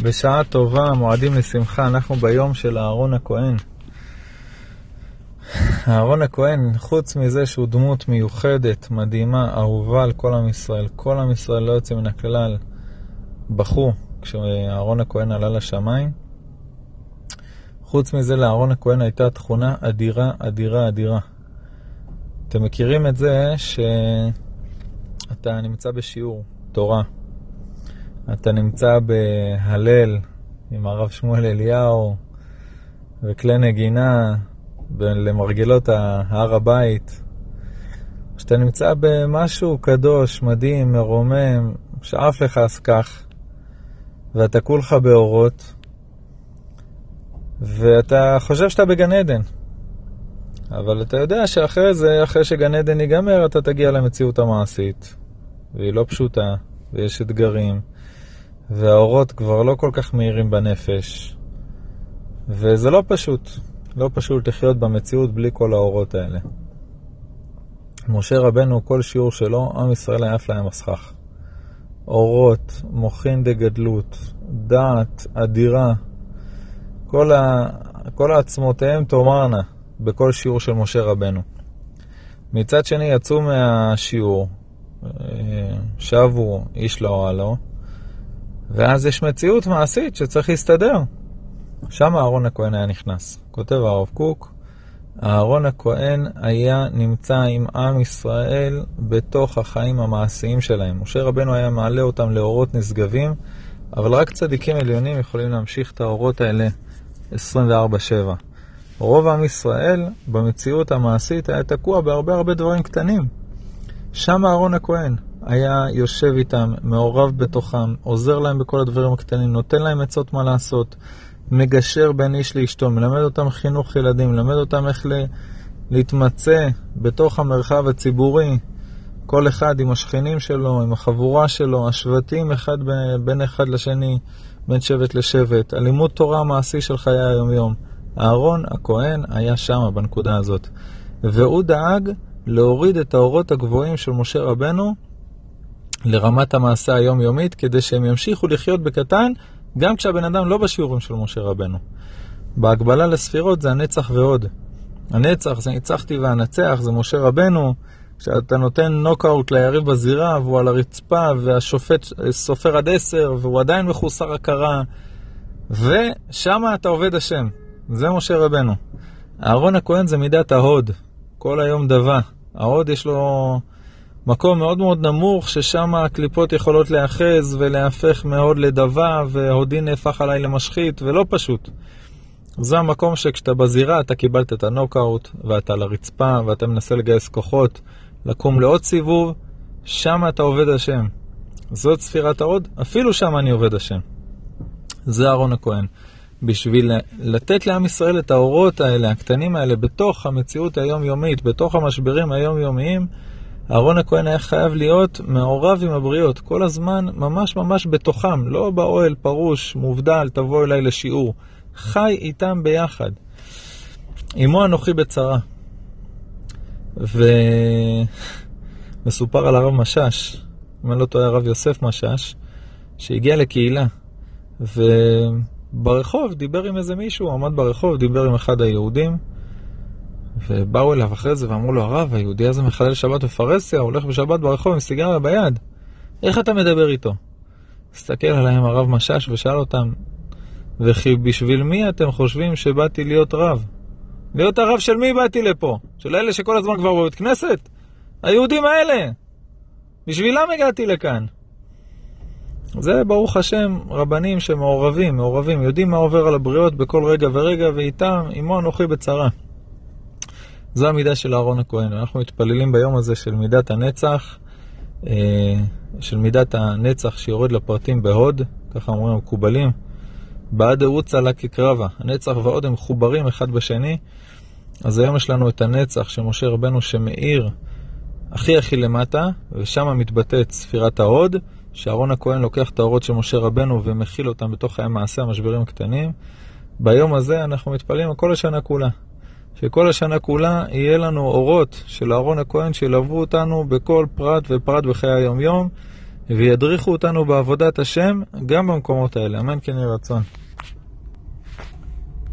בשעה טובה, מועדים לשמחה, אנחנו ביום של אהרון הכהן. אהרון הכהן, חוץ מזה שהוא דמות מיוחדת, מדהימה, אהובה על כל עם ישראל, כל עם ישראל לא יוצא מן הכלל, בכו כשאהרון הכהן עלה לשמיים. חוץ מזה, לאהרון הכהן הייתה תכונה אדירה, אדירה, אדירה. אתם מכירים את זה שאתה נמצא בשיעור תורה, אתה נמצא בהלל עם הרב שמואל אליהו וכלי נגינה למרגלות הר הבית, כשאתה נמצא במשהו קדוש, מדהים, מרומם, שאף לך אז כך, ואתה כולך באורות, ואתה חושב שאתה בגן עדן. אבל אתה יודע שאחרי זה, אחרי שגן עדן ייגמר, אתה תגיע למציאות המעשית. והיא לא פשוטה, ויש אתגרים, והאורות כבר לא כל כך מהירים בנפש. וזה לא פשוט, לא פשוט לחיות במציאות בלי כל האורות האלה. משה רבנו, כל שיעור שלו, עם ישראל היה להם הסכך. אורות, מוחין דגדלות, דעת אדירה, כל, ה... כל העצמותיהם תאמרנה בכל שיעור של משה רבנו. מצד שני, יצאו מהשיעור, שבו איש לאוהלו, ואז יש מציאות מעשית שצריך להסתדר. שם אהרון הכהן היה נכנס. כותב הרב קוק, אהרון הכהן היה נמצא עם עם ישראל בתוך החיים המעשיים שלהם. משה רבנו היה מעלה אותם לאורות נשגבים, אבל רק צדיקים עליונים יכולים להמשיך את האורות האלה 24-7. רוב עם ישראל במציאות המעשית היה תקוע בהרבה הרבה דברים קטנים. שם אהרון הכהן היה יושב איתם, מעורב בתוכם, עוזר להם בכל הדברים הקטנים, נותן להם עצות מה לעשות, מגשר בין איש לאשתו, מלמד אותם חינוך ילדים, מלמד אותם איך להתמצא בתוך המרחב הציבורי, כל אחד עם השכנים שלו, עם החבורה שלו, השבטים אחד בין אחד לשני, בין שבט לשבט, הלימוד תורה המעשי של חיי היום-יום. אהרון הכהן היה שם בנקודה הזאת, והוא דאג להוריד את האורות הגבוהים של משה רבנו לרמת המעשה היומיומית, כדי שהם ימשיכו לחיות בקטן, גם כשהבן אדם לא בשיעורים של משה רבנו. בהקבלה לספירות זה הנצח ועוד. הנצח זה ניצחתי ואנצח, זה משה רבנו. כשאתה נותן נוקאוט ליריב בזירה והוא על הרצפה והשופט סופר עד עשר והוא עדיין מחוסר הכרה ושם אתה עובד השם. זה משה רבנו. אהרון הכהן זה מידת ההוד, כל היום דבה. ההוד יש לו מקום מאוד מאוד נמוך, ששם הקליפות יכולות להיאחז ולהפך מהוד לדבה, והודי נהפך עליי למשחית, ולא פשוט. זה המקום שכשאתה בזירה אתה קיבלת את הנוקאוט, ואתה על הרצפה, ואתה מנסה לגייס כוחות, לקום לעוד סיבוב, שם אתה עובד השם. זאת ספירת ההוד, אפילו שם אני עובד השם. זה אהרון הכהן. בשביל לתת לעם ישראל את האורות האלה, הקטנים האלה, בתוך המציאות היומיומית, בתוך המשברים היומיומיים, אהרון הכהן היה חייב להיות מעורב עם הבריות, כל הזמן ממש ממש בתוכם, לא באוהל פרוש, מובדל, תבוא אליי לשיעור. חי איתם ביחד. עמו אנוכי בצרה. ומסופר על הרב משאש, אם אני לא טועה הרב יוסף משאש, שהגיע לקהילה, וברחוב דיבר עם איזה מישהו, עמד ברחוב, דיבר עם אחד היהודים, ובאו אליו אחרי זה ואמרו לו, הרב, היהודי הזה מחלל שבת בפרהסיה, הולך בשבת ברחוב עם סיגריה ביד. איך אתה מדבר איתו? הסתכל עליהם הרב משאש ושאל אותם, וכי בשביל מי אתם חושבים שבאתי להיות רב? להיות הרב של מי באתי לפה? של אלה שכל הזמן כבר בבית כנסת? היהודים האלה! בשבילם הגעתי לכאן. זה ברוך השם רבנים שמעורבים, מעורבים, יודעים מה עובר על הבריות בכל רגע ורגע, ואיתם, עמו אנוכי בצרה. זו המידה של אהרון הכהן. אנחנו מתפללים ביום הזה של מידת הנצח, אה, של מידת הנצח שיורד לפרטים בהוד, ככה אומרים המקובלים. בעד ארוצה לה כקרבה. הנצח והוד הם מחוברים אחד בשני. אז היום יש לנו את הנצח של משה רבנו שמאיר הכי הכי למטה, ושם מתבטאת ספירת ההוד, שאהרון הכהן לוקח את האורות של משה רבנו ומכיל אותם בתוך מעשה המשברים הקטנים. ביום הזה אנחנו מתפללים כל השנה כולה. שכל השנה כולה יהיה לנו אורות של אהרון הכהן שילוו אותנו בכל פרט ופרט בחיי היום-יום, וידריכו אותנו בעבודת השם גם במקומות האלה. אמן כן יהי רצון.